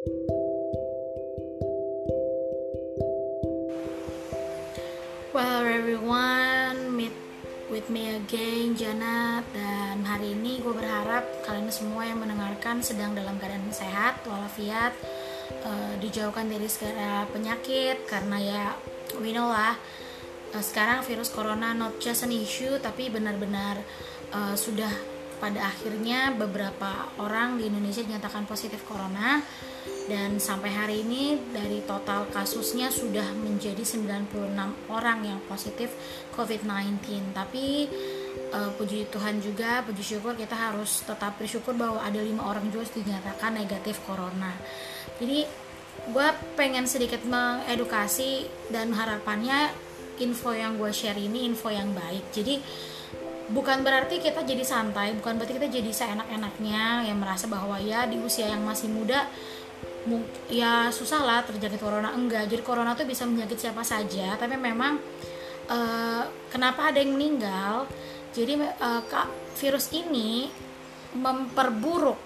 Well everyone, meet with me again Janat. Dan hari ini gue berharap kalian semua yang mendengarkan sedang dalam keadaan sehat walafiat uh, dijauhkan dari segala penyakit. Karena ya we know lah uh, sekarang virus corona not just an issue tapi benar-benar uh, sudah pada akhirnya beberapa orang di Indonesia dinyatakan positif corona. Dan sampai hari ini dari total kasusnya sudah menjadi 96 orang yang positif COVID-19 tapi uh, puji Tuhan juga puji syukur kita harus tetap bersyukur bahwa ada lima orang juga dinyatakan negatif corona. Jadi gue pengen sedikit mengedukasi dan harapannya info yang gue share ini info yang baik. Jadi bukan berarti kita jadi santai bukan berarti kita jadi seenak-enaknya yang merasa bahwa ya di usia yang masih muda ya susah lah terjangkit corona. Enggak jadi corona tuh bisa menyakit siapa saja tapi memang uh, kenapa ada yang meninggal? Jadi uh, virus ini memperburuk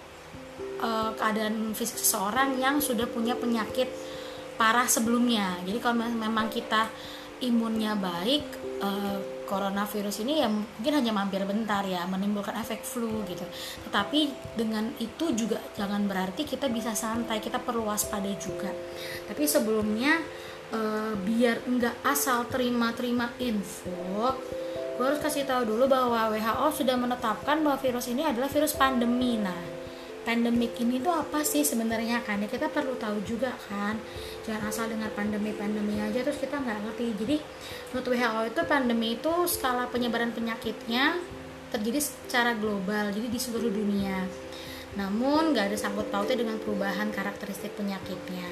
uh, keadaan fisik seseorang yang sudah punya penyakit parah sebelumnya. Jadi kalau memang kita imunnya baik uh, coronavirus ini ya mungkin hanya mampir bentar ya menimbulkan efek flu gitu. Tetapi dengan itu juga jangan berarti kita bisa santai kita perlu waspada juga. Tapi sebelumnya uh, biar enggak asal terima-terima info gue harus kasih tahu dulu bahwa WHO sudah menetapkan bahwa virus ini adalah virus pandemi. Nah pandemik ini tuh apa sih sebenarnya kan? Ya kita perlu tahu juga kan. Jangan asal dengar pandemi-pandemi aja terus kita nggak ngerti. Jadi menurut WHO itu pandemi itu skala penyebaran penyakitnya terjadi secara global jadi di seluruh dunia. Namun nggak ada sangkut pautnya dengan perubahan karakteristik penyakitnya.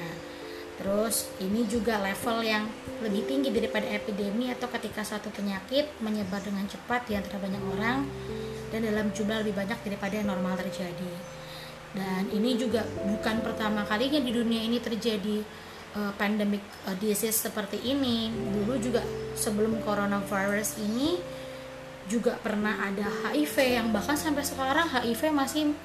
Terus ini juga level yang lebih tinggi daripada epidemi atau ketika suatu penyakit menyebar dengan cepat di antara banyak orang dan dalam jumlah lebih banyak daripada yang normal terjadi dan ini juga bukan pertama kalinya di dunia ini terjadi uh, pandemic uh, disease seperti ini. Dulu juga sebelum coronavirus ini juga pernah ada HIV yang bahkan sampai sekarang HIV masih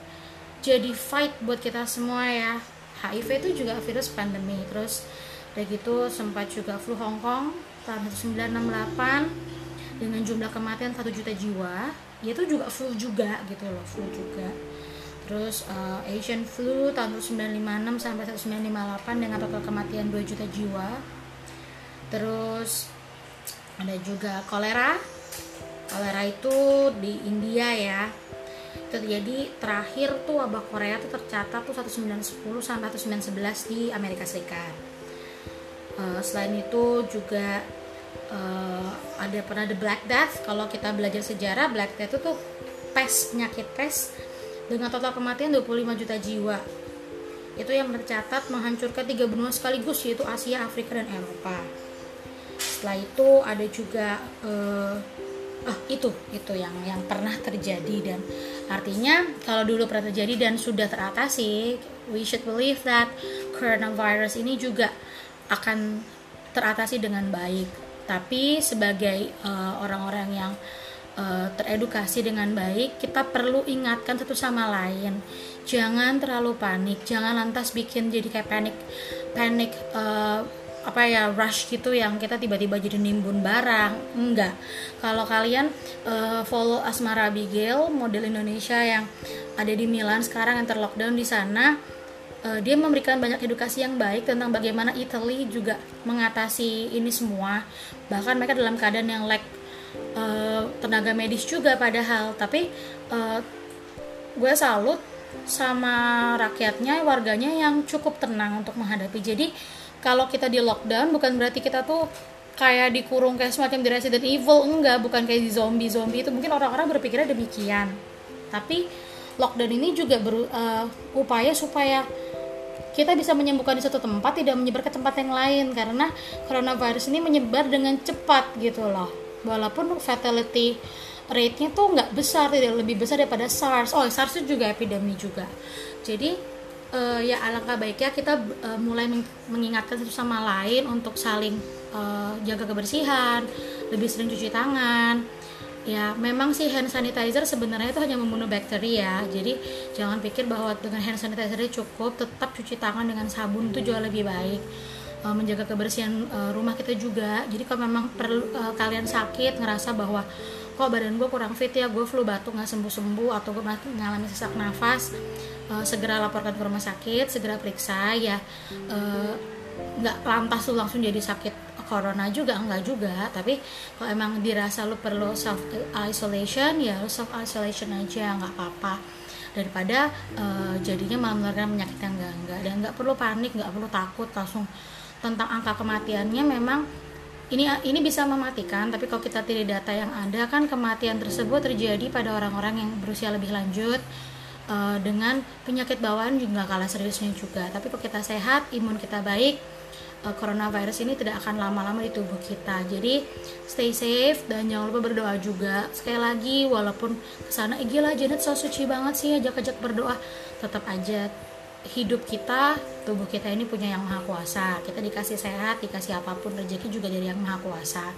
jadi fight buat kita semua ya. HIV itu juga virus pandemi. Terus dari gitu sempat juga flu Hong Kong tahun 1968 dengan jumlah kematian 1 juta jiwa. Itu juga flu juga gitu loh flu juga terus uh, Asian flu tahun 1956 sampai 1958 dengan total kematian 2 juta jiwa. Terus ada juga kolera. Kolera itu di India ya. Terjadi terakhir tuh wabah Korea tuh tercatat tuh 1910 sampai 1911 di Amerika Serikat. Uh, selain itu juga uh, ada pernah ada Black Death. Kalau kita belajar sejarah Black Death itu tuh pes penyakit pes dengan total kematian 25 juta jiwa. Itu yang tercatat menghancurkan tiga benua sekaligus yaitu Asia, Afrika, dan Eropa. Setelah itu ada juga uh, ah itu itu yang yang pernah terjadi dan artinya kalau dulu pernah terjadi dan sudah teratasi, we should believe that coronavirus ini juga akan teratasi dengan baik. Tapi sebagai uh, orang-orang yang uh, teredukasi dengan baik, kita perlu ingatkan satu sama lain. Jangan terlalu panik, jangan lantas bikin jadi kayak panik, panik uh, apa ya rush gitu yang kita tiba-tiba jadi nimbun barang. Enggak. Kalau kalian uh, follow Asmara Abigail, model Indonesia yang ada di Milan sekarang yang terlockdown di sana, dia memberikan banyak edukasi yang baik tentang bagaimana Italy juga mengatasi ini semua. Bahkan mereka dalam keadaan yang like uh, tenaga medis juga padahal. Tapi uh, gue salut sama rakyatnya warganya yang cukup tenang untuk menghadapi. Jadi kalau kita di lockdown bukan berarti kita tuh kayak dikurung kayak semacam di Resident Evil. Enggak bukan kayak di zombie zombie itu. Mungkin orang-orang berpikirnya demikian. Tapi lockdown ini juga ber, uh, upaya supaya kita bisa menyembuhkan di satu tempat tidak menyebar ke tempat yang lain. Karena coronavirus ini menyebar dengan cepat gitu loh walaupun fatality rate-nya tuh nggak besar tidak lebih besar daripada SARS. Oh SARS itu juga epidemi juga. Jadi uh, ya alangkah baiknya kita uh, mulai mengingatkan satu sama lain untuk saling uh, jaga kebersihan lebih sering cuci tangan. Ya memang sih hand sanitizer sebenarnya itu hanya membunuh bakteri ya. Jadi jangan pikir bahwa dengan hand sanitizer cukup tetap cuci tangan dengan sabun itu jauh lebih baik uh, menjaga kebersihan uh, rumah kita juga. Jadi kalau memang perlu uh, kalian sakit ngerasa bahwa kok badan gue kurang fit ya gue flu batuk nggak sembuh sembuh atau gue mengalami sesak nafas uh, segera laporkan ke rumah sakit segera periksa ya nggak lantas tuh langsung jadi sakit corona juga enggak juga. Tapi kalau emang dirasa lu perlu self isolation ya lu self isolation aja nggak apa-apa. Daripada uh, jadinya malah menularkan penyakit yang enggak enggak dan nggak perlu panik nggak perlu takut langsung tentang angka kematiannya memang ini ini bisa mematikan tapi kalau kita tidak data yang ada kan kematian tersebut terjadi pada orang-orang yang berusia lebih lanjut uh, dengan penyakit bawaan juga kalah seriusnya juga tapi kalau kita sehat imun kita baik uh, coronavirus ini tidak akan lama-lama di tubuh kita. Jadi stay safe dan jangan lupa berdoa juga. Sekali lagi walaupun ke sana gila Janet so suci banget sih ajak-ajak berdoa, tetap aja hidup kita, tubuh kita ini punya yang maha kuasa. Kita dikasih sehat, dikasih apa pun rezeki juga dari yang maha kuasa.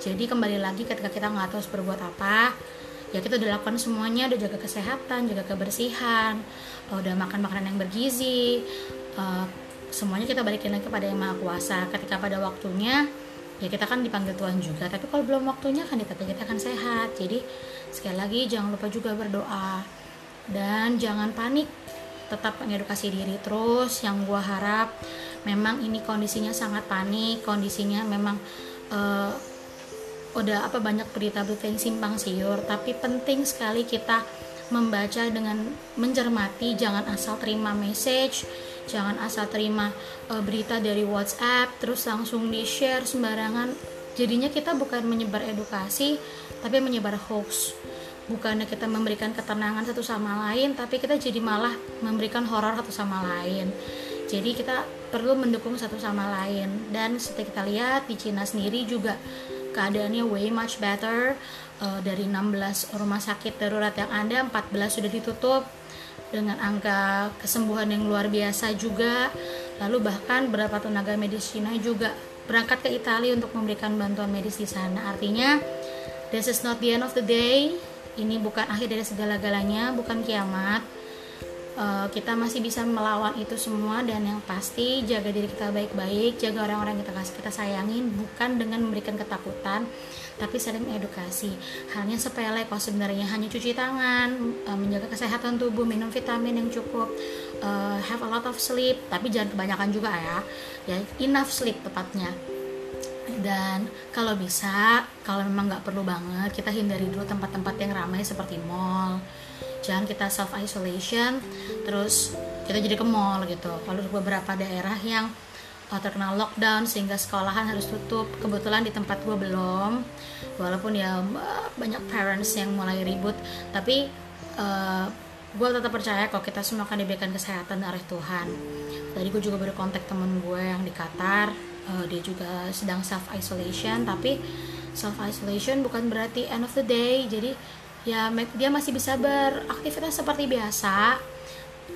Jadi kembali lagi ketika kita nggak tahu harus berbuat apa, ya kita udah lakukan semuanya, udah jaga kesehatan, jaga kebersihan, udah makan makanan yang bergizi, uh, semuanya kita balikin lagi kepada yang maha kuasa ketika pada waktunya ya kita kan dipanggil Tuhan juga tapi kalau belum waktunya kan kita kita akan sehat jadi sekali lagi jangan lupa juga berdoa dan jangan panik tetap mengedukasi diri terus yang gua harap memang ini kondisinya sangat panik kondisinya memang uh, udah apa banyak berita-berita yang simpang siur. Tapi penting sekali kita membaca dengan mencermati jangan asal terima message jangan asal terima e, berita dari WhatsApp terus langsung di share sembarangan. Jadinya kita bukan menyebar edukasi tapi menyebar hoax bukannya kita memberikan ketenangan satu sama lain tapi kita jadi malah memberikan horor satu sama lain. Jadi kita perlu mendukung satu sama lain. Dan seperti kita lihat di Cina sendiri juga keadaannya way much better. Uh, dari 16 rumah sakit darurat yang ada 14 sudah ditutup dengan angka kesembuhan yang luar biasa juga. Lalu bahkan beberapa tenaga medis Cina juga berangkat ke Italia untuk memberikan bantuan medis di sana. Artinya this is not the end of the day ini bukan akhir dari segala-galanya bukan kiamat. Uh, kita masih bisa melawan itu semua dan yang pasti jaga diri kita baik-baik jaga orang-orang kita kasih kita sayangin bukan dengan memberikan ketakutan tapi sering edukasi. Halnya sepele kok sebenarnya hanya cuci tangan uh, menjaga kesehatan tubuh minum vitamin yang cukup uh, have a lot of sleep tapi jangan kebanyakan juga ya. Ya enough sleep tepatnya dan kalau bisa kalau memang nggak perlu banget kita hindari dulu tempat-tempat yang ramai seperti mall. Jangan kita self isolation terus kita jadi ke mall gitu. Kalau beberapa daerah yang terkena lockdown sehingga sekolahan harus tutup kebetulan di tempat gue belum. Walaupun ya banyak parents yang mulai ribut tapi uh, gue tetap percaya kalau kita semua akan diberikan kesehatan dari Tuhan. Tadi gue juga baru kontak temen gue yang di Qatar uh, dia juga sedang self isolation tapi self isolation bukan berarti end of the day. Jadi ya dia masih bisa beraktivitas seperti biasa.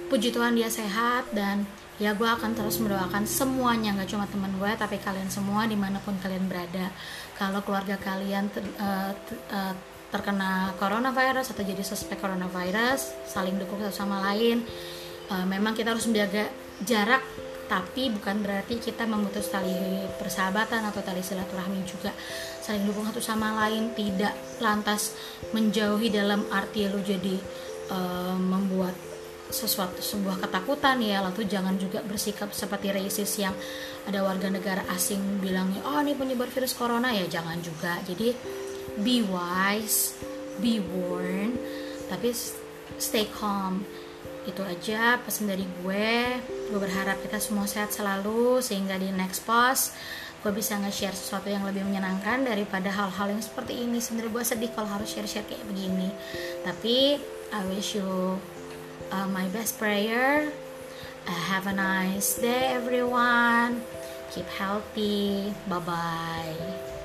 Puji Tuhan dia sehat dan ya gue akan terus mendoakan semuanya nggak cuma teman gue tapi kalian semua di mana pun kalian berada. Kalau keluarga kalian ter, uh, ter, uh, terkena coronavirus atau jadi suspek coronavirus saling dukung satu sama lain uh, memang kita harus menjaga jarak tapi bukan berarti kita memutus tali persahabatan atau tali silaturahmi juga. Saling dukung satu sama lain tidak lantas menjauhi dalam arti lu jadi uh, membuat sesuatu sebuah ketakutan ya. Lalu jangan juga bersikap seperti racist yang ada warga negara asing bilangnya oh ini penyebar virus corona. Ya jangan juga. Jadi be wise be warned tapi stay calm. Itu aja pesan dari gue gue berharap kita semua sehat selalu sehingga di next post gue bisa nge-share sesuatu yang lebih menyenangkan daripada hal-hal yang seperti ini sebenarnya gue sedih kalau harus share-share kayak begini tapi I wish you uh, my best prayer. Uh, have a nice day, everyone. Keep healthy. Bye bye.